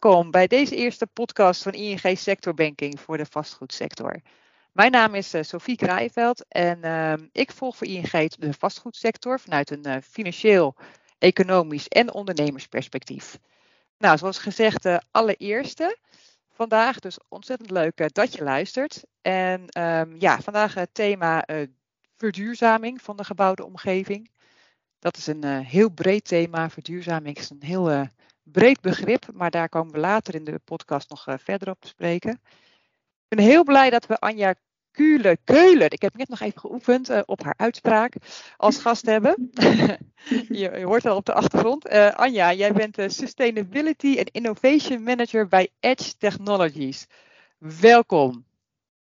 Welkom bij deze eerste podcast van ING Sectorbanking voor de vastgoedsector. Mijn naam is uh, Sophie Kraaienveld en uh, ik volg voor ING de vastgoedsector vanuit een uh, financieel, economisch en ondernemersperspectief. Nou, zoals gezegd, de allereerste vandaag, dus ontzettend leuk dat je luistert. En um, ja, vandaag het thema verduurzaming van de gebouwde omgeving. Dat is een heel breed thema. Verduurzaming is een heel breed begrip, maar daar komen we later in de podcast nog verder op te spreken. Ik ben heel blij dat we Anja Keulen, ik heb net nog even geoefend uh, op haar uitspraak, als gast hebben. je, hoort al op de achtergrond. Uh, Anja, jij bent de Sustainability and Innovation Manager bij Edge Technologies. Welkom.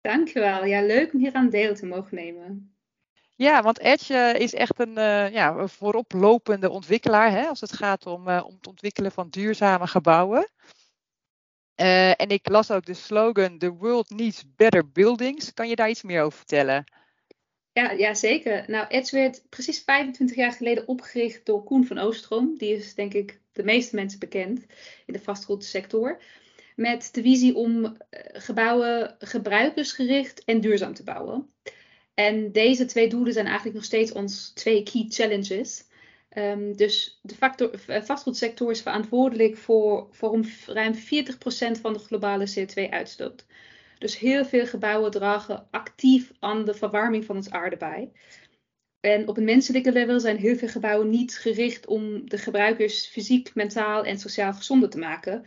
Dankjewel. Ja, leuk om hier aan deel te mogen nemen. Ja, want Edge uh, is echt een uh, ja, vooroplopende ontwikkelaar hè, als het gaat om, uh, om het ontwikkelen van duurzame gebouwen. en ik las ook de slogan The World Needs Better Buildings. Kan je daar iets meer over vertellen? Ja, ja, zeker. Nou, Edge werd precies 25 jaar geleden opgericht door Koen van Oostrom. Die is denk ik de meeste mensen bekend in de vastgoedsector. Met de visie om gebouwen gebruikersgericht en duurzaam te bouwen. En deze twee doelen zijn eigenlijk nog steeds ons twee key challenges. Um, dus de factor, vastgoedsector is verantwoordelijk voor, voor ruim 40% van de globale CO2-uitstoot. Dus heel veel gebouwen dragen actief aan de verwarming van ons aarde bij. En op een menselijke level zijn heel veel gebouwen niet gericht om de gebruikers fysiek, mentaal en sociaal gezonder te maken.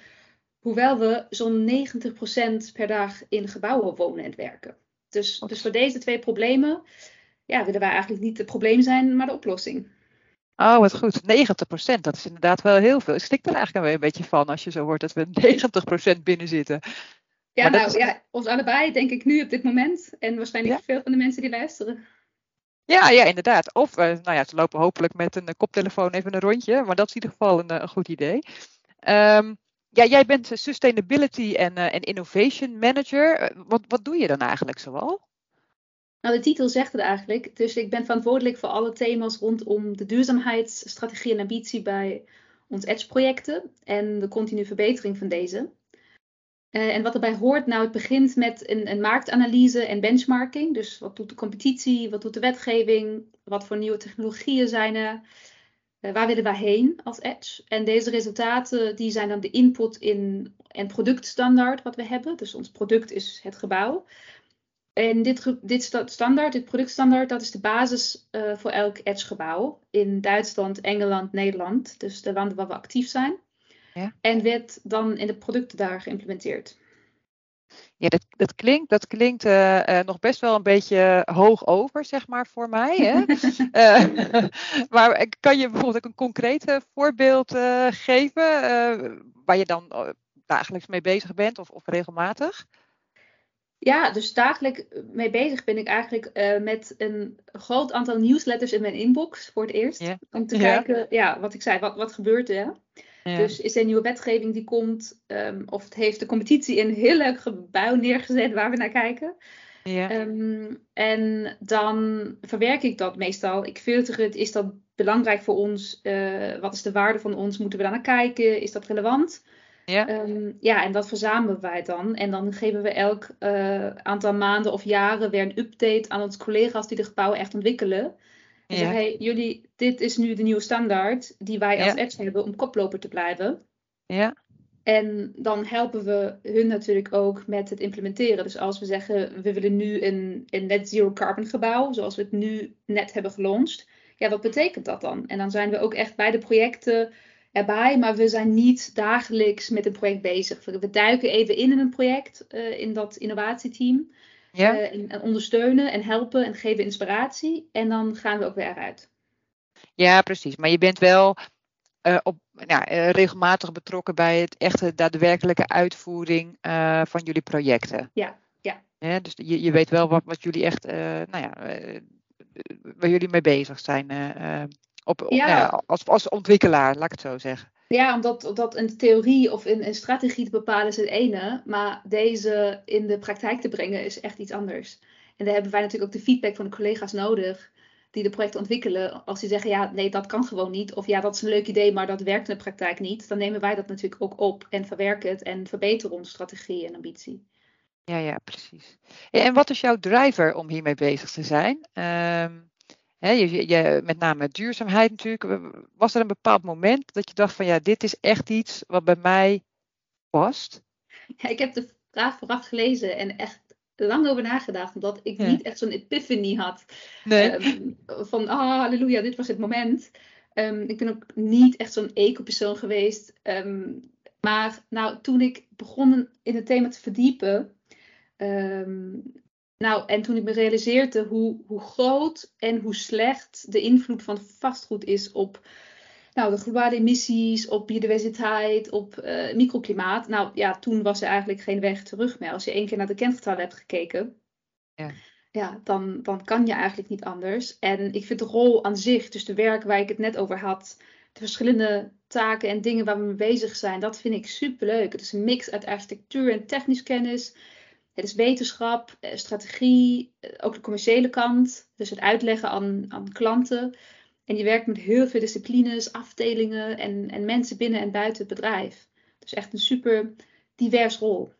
Hoewel we zo'n 90% per dag in gebouwen wonen en werken. Dus, dus voor deze twee problemen ja, willen wij eigenlijk niet het probleem zijn, maar de oplossing. Oh, wat goed. 90%, dat is inderdaad wel heel veel. Ik stik er eigenlijk een beetje van als je zo hoort dat we 90% binnen zitten. Ja, nou is... ja, ons allebei denk ik nu op dit moment. En waarschijnlijk ja? veel van de mensen die luisteren. Ja, ja, inderdaad. Of, uh, nou ja, ze lopen hopelijk met een koptelefoon even een rondje. Maar dat is in ieder geval een, een goed idee. Um, ja, jij bent Sustainability en, uh, Innovation Manager. Wat, wat doe je dan eigenlijk zoal? Nou, de titel zegt het eigenlijk. Dus ik ben verantwoordelijk voor alle thema's rondom de duurzaamheidsstrategie en ambitie bij ons Edge-projecten en de continue verbetering van deze. En wat erbij hoort, nou, het begint met een, een, marktanalyse en benchmarking. Dus wat doet de competitie, wat doet de wetgeving, wat voor nieuwe technologieën zijn er, waar willen wij heen als Edge? En deze resultaten die zijn dan de input in een productstandaard wat we hebben. Dus ons product is het gebouw. En dit, dit standaard, dit productstandaard, dat is de basis uh, voor elk Edge-gebouw in Duitsland, Engeland, Nederland. Dus de landen waar we actief zijn. Ja. En werd dan in de producten daar geïmplementeerd. Ja, dat, dat klinkt, dat klinkt uh, uh, nog best wel een beetje hoog over, zeg maar, voor mij. Hè? uh, maar kan je bijvoorbeeld ook een concreet voorbeeld geven waar je dan dagelijks mee bezig bent of, of regelmatig? Ja, dus dagelijks mee bezig ben ik eigenlijk met een groot aantal nieuwsletters in mijn inbox voor het eerst. Yeah. Om te yeah. kijken, ja, wat ik zei, wat, wat gebeurt er? Ja. Dus is er een nieuwe wetgeving die komt, um, of het heeft de competitie een heel leuk gebouw neergezet waar we naar kijken. Ja. Um, en dan verwerk ik dat meestal. Ik filter het. Is dat belangrijk voor ons? Uh, wat is de waarde van ons? Moeten we daar naar kijken? Is dat relevant? Ja. Um, ja, en dat verzamelen wij dan. En dan geven we elk uh, aantal maanden of jaren weer een update aan onze collega's die de gebouwen echt ontwikkelen. En ja. hey, jullie, dit is nu de nieuwe standaard die wij als ja. Edge hebben om koploper te blijven. Ja. En dan helpen we hun natuurlijk ook met het implementeren. Dus als we zeggen, we willen nu een, een net zero carbon gebouw, zoals we het nu net hebben gelaunched. Ja, wat betekent dat dan? En dan zijn we ook echt bij de projecten erbij, maar we zijn niet dagelijks met een project bezig. We duiken even in in een project, uh, in dat innovatieteam. Ja. Uh, en, en, ondersteunen en helpen en geven inspiratie. En dan gaan we ook weer eruit. Ja, precies. Maar je bent wel uh, op, nou, uh, regelmatig betrokken bij het echte daadwerkelijke uitvoering van jullie projecten. Ja, ja. ja dus je, je weet wel wat, wat jullie echt, nou ja, waar jullie mee bezig zijn. op, ja. Nou als, als ontwikkelaar, laat ik het zo zeggen. Ja, omdat dat een theorie of een, een strategie te bepalen is het ene, maar deze in de praktijk te brengen is echt iets anders. En daar hebben wij natuurlijk ook de feedback van de collega's nodig. die de projecten ontwikkelen, als die zeggen, ja, nee, dat kan gewoon niet. Of ja, dat is een leuk idee, maar dat werkt in de praktijk niet. Dan nemen wij dat natuurlijk ook op en verwerken het en verbeteren onze strategie en ambitie. Ja, ja, precies. En wat is jouw driver om hiermee bezig te zijn? Um, je, je, met name duurzaamheid natuurlijk. Was er een bepaald moment dat je dacht van ja, dit is echt iets wat bij mij past? Ja, ik heb de vraag vooraf gelezen en echt lang over nagedacht, omdat ik niet echt zo'n epiphany had. Nee. Ehm, van, ah, halleluja, dit was het moment. Ehm, ik ben ook niet echt zo'n eco-persoon geweest. Ehm, maar nou, toen ik begon in het thema te verdiepen, nou, en toen ik me realiseerde hoe, hoe groot en hoe slecht de invloed van vastgoed is op nou, de globale emissies, op biodiversiteit, op uh, microklimaat. Nou ja, toen was er eigenlijk geen weg terug meer. Als je één keer naar de kentgetallen hebt gekeken, ja. Ja, dan, dan kan je eigenlijk niet anders. En ik vind de rol aan zich, dus de werk waar ik het net over had, de verschillende taken en dingen waar we mee bezig zijn, dat vind ik superleuk. Het is een mix uit architectuur en technisch kennis. Het is wetenschap, eh, strategie, eh, ook de commerciële kant. Dus het uitleggen aan, aan klanten. En je werkt met heel veel disciplines, afdelingen en, en mensen binnen en buiten het bedrijf. Dus echt een super divers rol.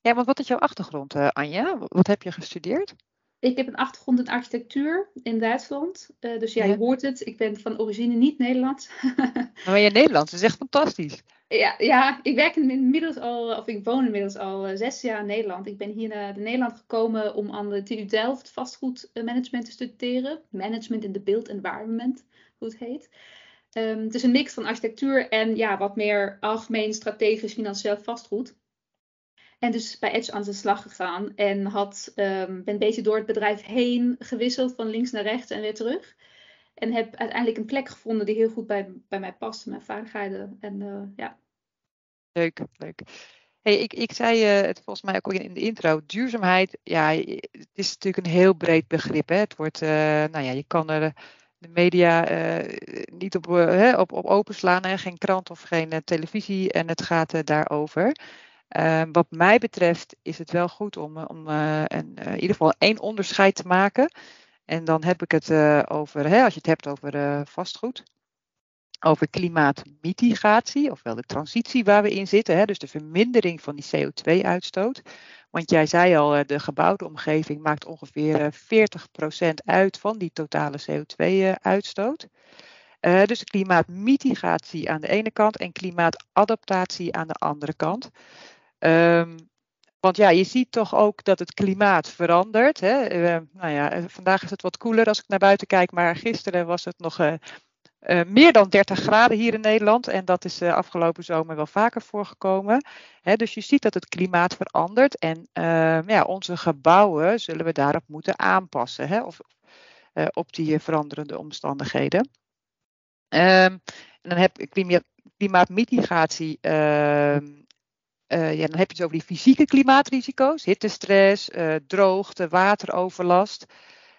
Ja, want wat is jouw achtergrond, uh, Anja? Wat heb je gestudeerd? Ik heb een achtergrond in architectuur in Duitsland. Uh, dus ja, je hoort het. Ik ben van origine niet Nederlands. maar je Nederlands, dat is echt fantastisch. Ja, ja, ik werk inmiddels al, of ik woon inmiddels al uh, zes jaar in Nederland. Ik ben hier naar Nederland gekomen om aan de TU Delft vastgoedmanagement te studeren. Management in the build environment, hoe het heet. Um, het is een mix van architectuur en ja, wat meer algemeen strategisch financieel vastgoed. En dus bij Edge aan de slag gegaan en had, um, ben een beetje door het bedrijf heen gewisseld van links naar rechts en weer terug. En heb uiteindelijk een plek gevonden die heel goed bij, bij mij past, mijn vaardigheden. En uh, ja. Leuk, leuk. Hey, ik, ik zei uh, het volgens mij ook in de intro. Duurzaamheid, ja, het is natuurlijk een heel breed begrip. Hè. Het wordt, uh, nou ja, je kan er de media niet op, op, op openslaan. Hè. Geen krant of geen televisie. En het gaat daarover. Ehm, wat mij betreft is het wel goed om, om in ieder geval één onderscheid te maken. En dan heb ik het uh, over, hè, als je het hebt over uh, vastgoed, over klimaatmitigatie, ofwel de transitie waar we in zitten, hè, dus de vermindering van die CO2-uitstoot. Want jij zei al, uh, de gebouwde omgeving maakt ongeveer 40% uit van die totale CO2-uitstoot. dus klimaatmitigatie aan de ene kant en klimaatadaptatie aan de andere kant. Um, want ja, je ziet toch ook dat het klimaat verandert. Hè? Uh, nou ja, eh, vandaag is het wat koeler als ik naar buiten kijk, maar gisteren was het nog uh, meer dan 30 graden hier in Nederland. En dat is afgelopen zomer wel vaker voorgekomen. Hè? Dus je ziet dat het klimaat verandert. En ja, onze gebouwen zullen we daarop moeten aanpassen. Hè? Of op die veranderende omstandigheden. Um, en dan heb ik klimaatmitigatie. Ehm, uh, ja, dan heb je het over die fysieke klimaatrisico's, hittestress, uh, droogte, wateroverlast.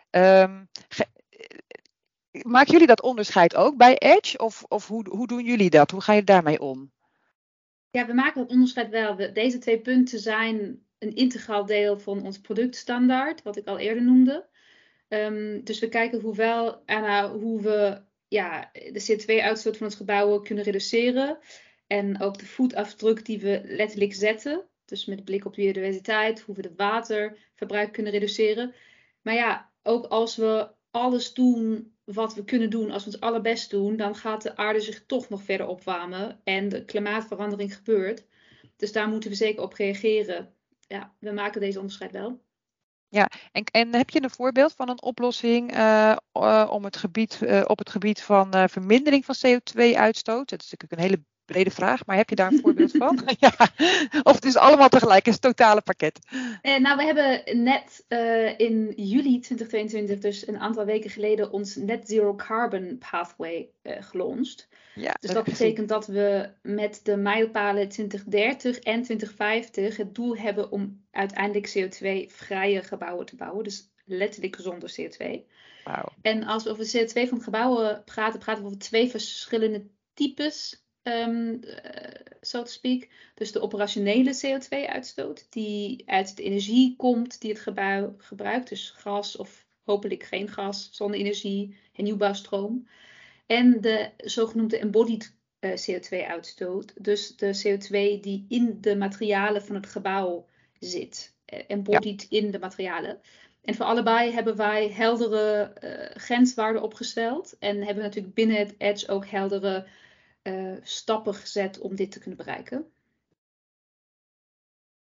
Um, jullie dat onderscheid ook bij Edge? Of, of hoe, hoe doen jullie dat? Hoe ga je daarmee om? Ja, we maken het onderscheid wel. Deze twee punten zijn een integraal deel van ons productstandaard, wat ik al eerder noemde. Um, dus we kijken hoewel, hoe we ja, de CO2-uitstoot van het gebouw kunnen reduceren. En ook de voetafdruk die we letterlijk zetten. Dus met blik op biodiversiteit, hoe we het waterverbruik kunnen reduceren. Maar ja, ook als we alles doen wat we kunnen doen, als we het allerbest doen, dan gaat de aarde zich toch nog verder opwarmen en de klimaatverandering gebeurt. Dus daar moeten we zeker op reageren. Ja, we maken deze onderscheid wel. Ja, en, en heb je een voorbeeld van een oplossing uh, om het gebied, uh, op het gebied van vermindering van CO2-uitstoot? Dat is natuurlijk een hele brede vraag, maar heb je daar een voorbeeld van? ja. Of het is allemaal tegelijk, een totale pakket. Eh, nou, we hebben net uh, in juli 2022, dus een aantal weken geleden, ons Net Zero Carbon Pathway uh, gelaunched. Ja, dus dat betekent dat we met de mijlpalen 2030 en 2050 het doel hebben om uiteindelijk CO2-vrije gebouwen te bouwen. Dus letterlijk zonder CO2. Wow. En als we over CO2 van gebouwen praten, praten we over twee verschillende types um, so to speak. Dus de operationele CO2-uitstoot, die uit de energie komt die het gebouw gebruikt, dus gas of hopelijk geen gas, zonne-energie, hernieuwbare stroom. En de zogenoemde embodied uh, CO2-uitstoot. Dus de CO2 die in de materialen van het gebouw zit. embodied in de materialen. En voor allebei hebben wij heldere uh, grenswaarden opgesteld. En hebben we natuurlijk binnen het Edge ook heldere uh, stappen gezet om dit te kunnen bereiken.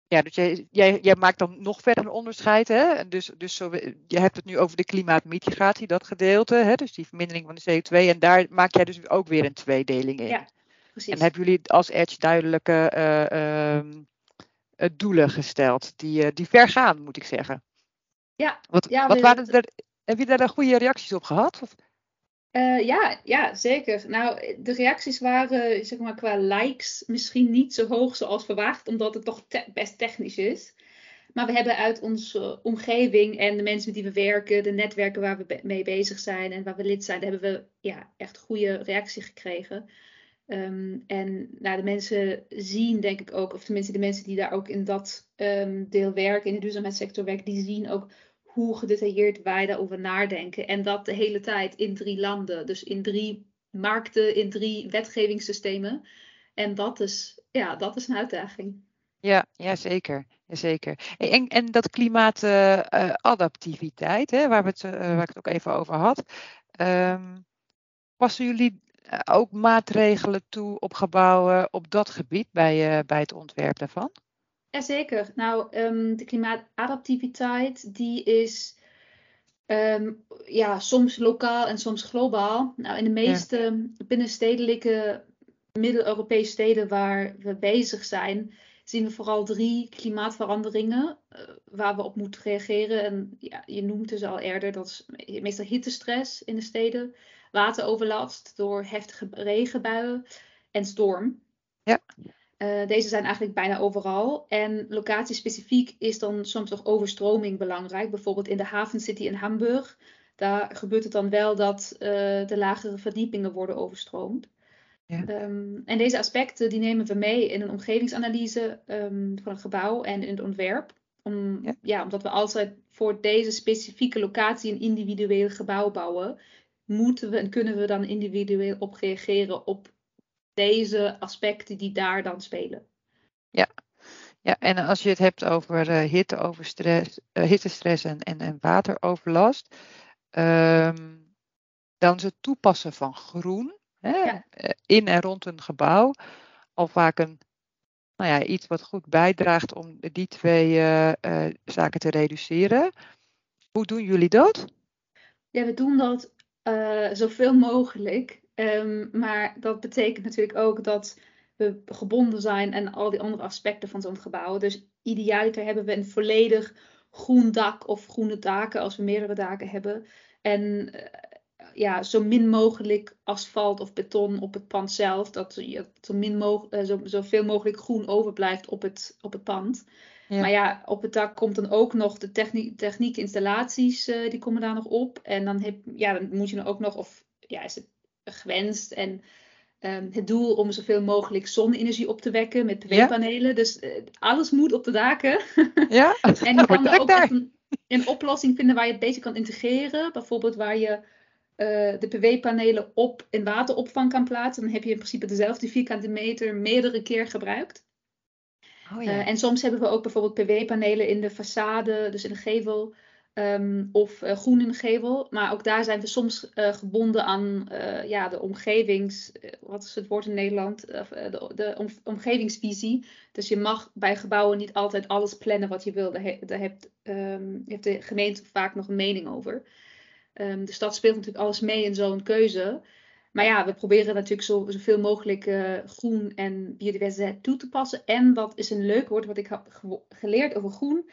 Ja, dus jij, jij, jij, maakt dan nog verder een onderscheid. Hè? Dus, dus zo, je hebt het nu over de klimaatmitigatie, dat gedeelte. Hè? Dus die vermindering van de CO2. En daar maak jij dus ook weer een tweedeling in. Ja, precies. En hebben jullie als Edge duidelijke uh, uh, doelen gesteld? Die, die ver gaan, moet ik zeggen. Ja. Wat, ja, wat waren er, heb je daar goede reacties op gehad? Of? Uh, ja, ja, zeker. Nou, de reacties waren zeg maar, qua likes misschien niet zo hoog zoals verwacht, omdat het toch best technisch is. Maar we hebben uit onze omgeving en de mensen met wie we werken, de netwerken waar we mee bezig zijn en waar we lid zijn, hebben we ja, echt goede reactie gekregen. Um, en nou, de mensen zien, denk ik ook, of tenminste de mensen die daar ook in dat um, deel werken, in de duurzaamheidssector werken, die zien ook hoe gedetailleerd wij daarover nadenken. En dat de hele tijd in drie landen, dus in drie markten, in drie wetgevingssystemen. En dat is, ja, dat is een uitdaging. Ja, ja zeker. Zeker. En, en dat klimaatadaptiviteit, uh, waar, we het, uh, waar ik het ook even over had. Um, passen jullie eh, ook maatregelen toe op gebouwen op dat gebied bij, uh, bij het ontwerp daarvan? Jazeker. Nou, um, de klimaatadaptiviteit die is um, ja, soms lokaal en soms globaal. Nou, in de meeste ja. binnenstedelijke Middel-Europese steden waar we bezig zijn, zien we vooral drie klimaatveranderingen uh, waar we op moeten reageren. En ja, je noemde ze al eerder, dat is meestal hittestress in de steden, wateroverlast door heftige regenbuien en storm. Ja. Uh, deze zijn eigenlijk bijna overal. En locatiespecifiek is dan soms nog overstroming belangrijk. Bijvoorbeeld in de City in Hamburg. Daar gebeurt het dan wel dat uh, de lagere verdiepingen worden overstroomd. Ja. Um, en deze aspecten die nemen we mee in een omgevingsanalyse um, van het gebouw en in het ontwerp. Om, ja. ja. omdat we altijd voor deze specifieke locatie een individueel gebouw bouwen, moeten we en kunnen we dan individueel op reageren op deze aspecten die daar dan spelen. Ja, ja en als je het hebt over uh, hitte, over stress, uh, hittestress en, en, en wateroverlast, um, dan is het toepassen van groen hè, ja. Eh, in en rond een gebouw al vaak een, nou ja, iets wat goed bijdraagt om die twee uh, zaken te reduceren. Hoe doen jullie dat? Ja, we doen dat zoveel mogelijk. Um, maar dat betekent natuurlijk ook dat we gebonden zijn aan al die andere aspecten van zo'n gebouw. Dus idealiter hebben we een volledig groen dak of groene daken als we meerdere daken hebben. En uh, ja, zo min mogelijk asfalt of beton op het pand zelf. Dat je zo min mogelijk, uh, zo, zoveel mogelijk groen overblijft op het, op het pand. Ja. Maar ja, op het dak komt dan ook nog de technie techniek installaties, uh, die komen daar nog op. En dan, heb, ja, dan moet je dan ook nog, of ja, is het gewenst. En um, het doel om zoveel mogelijk zonne-energie op te wekken met PV-panelen. Ja. Dus uh, alles moet op de daken. Ja, en je kan er ook echt een, een, oplossing vinden waar je het beter kan integreren. Bijvoorbeeld waar je uh, de PV-panelen op in wateropvang kan plaatsen. Dan heb je in principe dezelfde vierkante meter meerdere keer gebruikt. Oh, ja. uh, en soms hebben we ook bijvoorbeeld PV-panelen in de façade, dus in de gevel. Um, of uh, gevel. Maar ook daar zijn we soms uh, gebonden aan uh, ja, de omgevings... wat is het woord in Nederland? de, de om, omgevingsvisie. Dus je mag bij gebouwen niet altijd alles plannen wat je wil. Daar, he, daar hebt, um, heeft de gemeente vaak nog een mening over. Um, dus dat speelt natuurlijk alles mee in zo'n keuze. Maar ja, we proberen natuurlijk zo, zoveel mogelijk groen en biodiversiteit toe te passen. En wat is een leuk woord wat ik heb geleerd over groen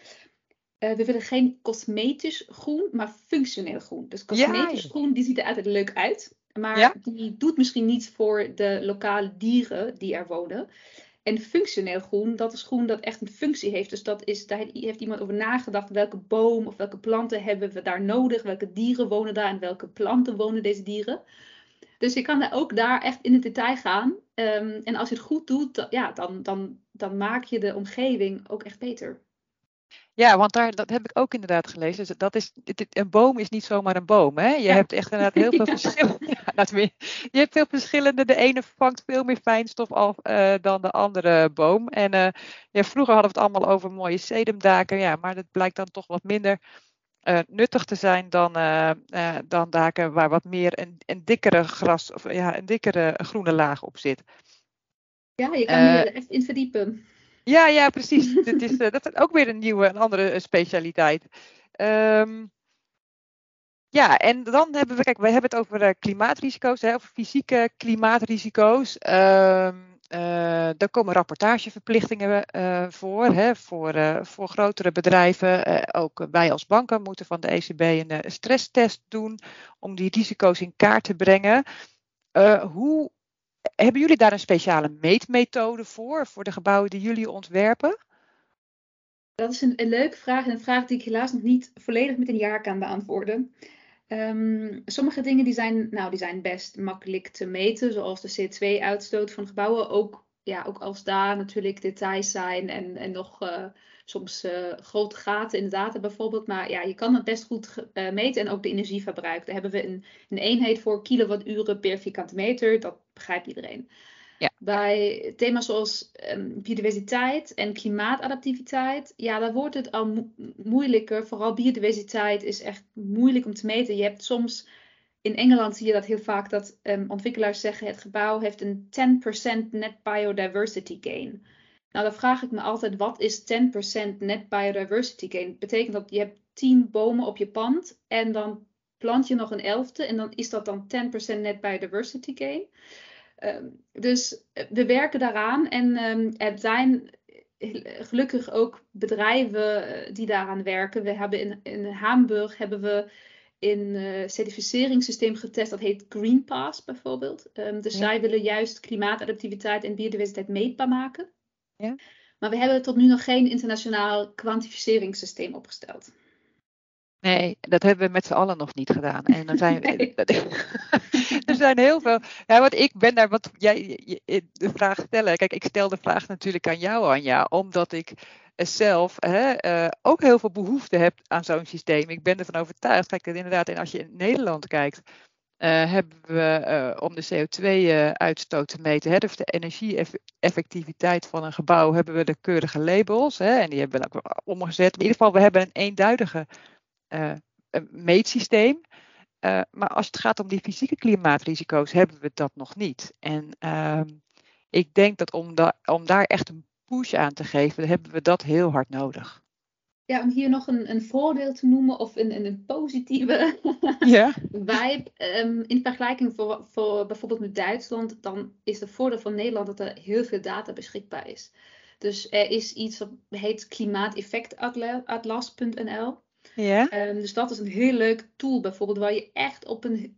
uh, we willen geen cosmetisch groen, maar functioneel groen. Dus cosmetisch ja. groen, die ziet er altijd leuk uit. Maar ja. die doet misschien niet voor de lokale dieren die er wonen. En functioneel groen, dat is groen dat echt een functie heeft. Dus dat is, daar heeft iemand over nagedacht. Welke boom of welke planten hebben we daar nodig? Welke dieren wonen daar en welke planten wonen deze dieren? Dus je kan daar ook daar echt in het detail gaan. Um, en als je het goed doet, dan, ja, dan, dan, dan maak je de omgeving ook echt beter. Ja, want daar, dat heb ik ook inderdaad gelezen. Dus dat is, een boom is niet zomaar een boom. Hè? Je hebt echt inderdaad heel veel verschillen. Ja, je hebt veel verschillende. De ene vangt veel meer fijnstof af uh, dan de andere boom. En uh, ja, vroeger hadden we het allemaal over mooie sedumdaken. Ja, maar dat blijkt dan toch wat minder uh, nuttig te zijn dan, dan daken waar wat meer een, een dikkere gras of ja, een dikkere groene laag op zit. Ja, je kan je er echt in verdiepen. Ja, ja, precies. dat, is, dat is ook weer een nieuwe, een andere specialiteit. Um, ja, en dan hebben we, kijk, we hebben het over uh, klimaatrisico's, hè, over fysieke klimaatrisico's. Um, uh, er komen rapportageverplichtingen voor, hè, voor, voor grotere bedrijven. ook wij als banken moeten van de ECB een stresstest doen om die risico's in kaart te brengen. hoe hebben jullie daar een speciale meetmethode voor, voor de gebouwen die jullie ontwerpen? Dat is een, leuke vraag en een vraag die ik helaas nog niet volledig met een jaar kan beantwoorden. Um, sommige dingen die zijn, nou, die zijn best makkelijk te meten, zoals de CO2-uitstoot van gebouwen. Ook, ja, ook als daar natuurlijk details zijn en, en nog uh, soms uh, grote gaten in de data bijvoorbeeld. Maar ja, je kan het best goed uh, meten en ook de energieverbruik. Daar hebben we een, een eenheid voor kilowatturen per vierkante meter. Dat begrijpt iedereen. Ja. Bij thema's zoals um, biodiversiteit en klimaatadaptiviteit, ja, daar wordt het al mo moeilijker. Vooral biodiversiteit is echt moeilijk om te meten. Je hebt soms, in Engeland zie je dat heel vaak, dat um, ontwikkelaars zeggen het gebouw heeft een 10% net biodiversity gain. Nou, dan vraag ik me altijd, wat is 10% net biodiversity gain? Dat betekent dat je hebt 10 bomen op je pand en dan plant je nog een elfte en dan is dat dan 10% net biodiversity gain. Um, dus eh, we werken daaraan en um, er zijn gelukkig ook bedrijven eh, die daaraan werken. We hebben in, in Hamburg hebben we een uh, certificeringssysteem getest dat heet GreenPass bijvoorbeeld. Um, dus zij willen juist klimaatadaptiviteit en biodiversiteit meetbaar maken. Ja. Maar we hebben tot nu nog geen internationaal kwantificeringssysteem opgesteld. Nee, dat hebben we met z'n allen nog niet gedaan. En dan zijn, er zijn heel veel. Ja, want ik ben daar, wat jij de vraag stellen. Kijk, ik stel de vraag natuurlijk aan jou, Anja, omdat ik zelf hè, uh, ook heel veel behoefte heb aan zo'n systeem. Ik ben ervan overtuigd. Kijk, inderdaad, en als je in Nederland kijkt, uh, hebben we uh, om de CO2-uitstoot te meten, hè, dus de energie-effectiviteit van een gebouw, hebben we de keurige labels. Hè, en die hebben we ook omgezet. In ieder geval, we hebben een eenduidige uh, meetsysteem. Maar als het gaat om die fysieke klimaatrisico's, hebben we dat nog niet. En uh, ik denk dat om, om, daar echt een push aan te geven, hebben we dat heel hard nodig. Ja, om hier nog een, een voordeel te noemen of een, een positieve ja. vibe. Um, in vergelijking voor, voor bijvoorbeeld met Duitsland, dan is het voordeel van Nederland dat er heel veel data beschikbaar is. Dus er is iets dat heet klimaateffectatlas.nl. Ja. Um, dus dat is een heel leuk tool bijvoorbeeld, waar je echt op een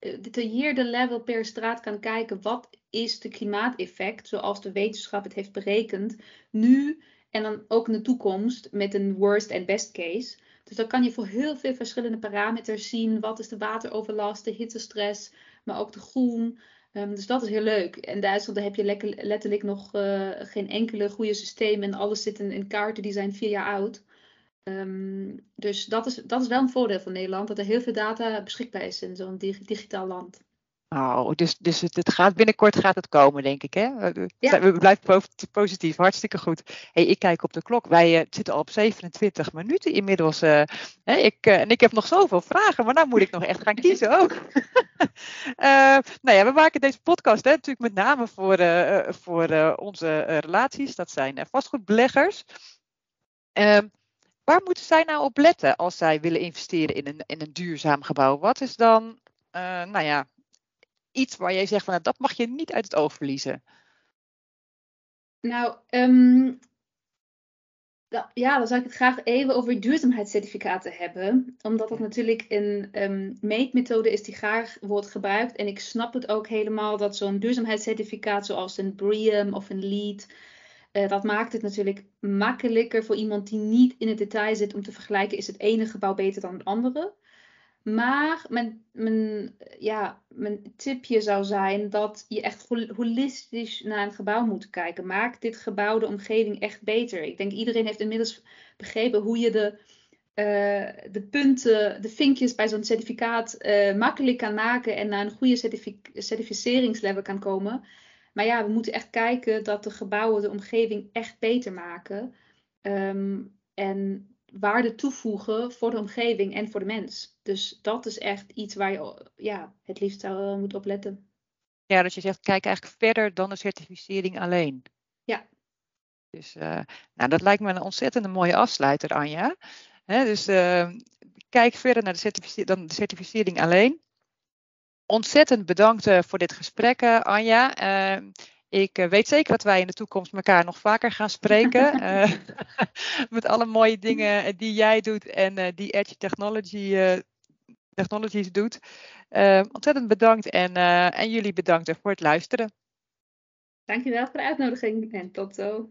gedetailleerde level per straat kan kijken. Wat is de klimaateffect, zoals de wetenschap het heeft berekend, nu en dan ook in de toekomst met een worst en best case. Dus dan kan je voor heel veel verschillende parameters zien. Wat is de wateroverlast, de hittestress, maar ook de groen. Um, dus dat is heel leuk. En Duitsland heb je letterlijk nog uh, geen enkele goede systeem. En alles zit in, in kaarten die zijn vier jaar oud. Um, dus dat is, dat is wel een voordeel van Nederland, dat er heel veel data beschikbaar is in zo'n digitaal land. Oh, dus, dus het, het, gaat binnenkort gaat het komen, denk ik. Hè? Ja. We blijven positief, hartstikke goed. Hey, ik kijk op de klok. Wij uh, zitten al op 27 minuten inmiddels. Uh, hè? Ik, uh, en ik heb nog zoveel vragen, maar nou moet ik nog echt gaan kiezen ook. nou ja, we maken deze podcast hè, natuurlijk met name voor, voor onze relaties. Dat zijn vastgoedbeleggers. Ehm, Waar moeten zij nou op letten als zij willen investeren in een, in een duurzaam gebouw? Wat is dan, uh, nou ja, iets waar jij zegt van nou, dat mag je niet uit het oog verliezen? Nou, um, ja, dan zou ik het graag even over duurzaamheidscertificaten hebben. Omdat dat natuurlijk een um, meetmethode is die graag wordt gebruikt. En ik snap het ook helemaal dat zo'n duurzaamheidscertificaat zoals een BREEAM of een LEED uh, dat maakt het natuurlijk makkelijker voor iemand die niet in het detail zit om te vergelijken, is het ene gebouw beter dan het andere. Maar mijn, ja, tipje zou zijn dat je echt holistisch naar een gebouw moet kijken. Maakt dit gebouw de omgeving echt beter? Ik denk iedereen heeft inmiddels begrepen hoe je de, uh, de punten, de vinkjes bij zo'n certificaat uh, makkelijk kan maken en naar een goede certific certificeringslevel kan komen. Maar ja, we moeten echt kijken dat de gebouwen de omgeving echt beter maken. Um, en waarde toevoegen voor de omgeving en voor de mens. Dus dat is echt iets waar je ja, het liefst zou moet opletten. Ja, dat je zegt, kijk eigenlijk verder dan de certificering alleen. Ja. Dus uh, nou, dat lijkt me een ontzettend mooie afsluiter, Anja. He, dus uh, kijk verder naar de certificering, dan de certificering alleen. Ontzettend bedankt uh, voor dit gesprek, Anja. Ik eh, weet zeker dat wij in de toekomst elkaar nog vaker gaan spreken. Eh, met alle mooie dingen eh, die jij doet en die Edge Technology, Technologies doet. ontzettend bedankt en, en jullie bedankt voor het luisteren. Dankjewel voor de uitnodiging en tot zo.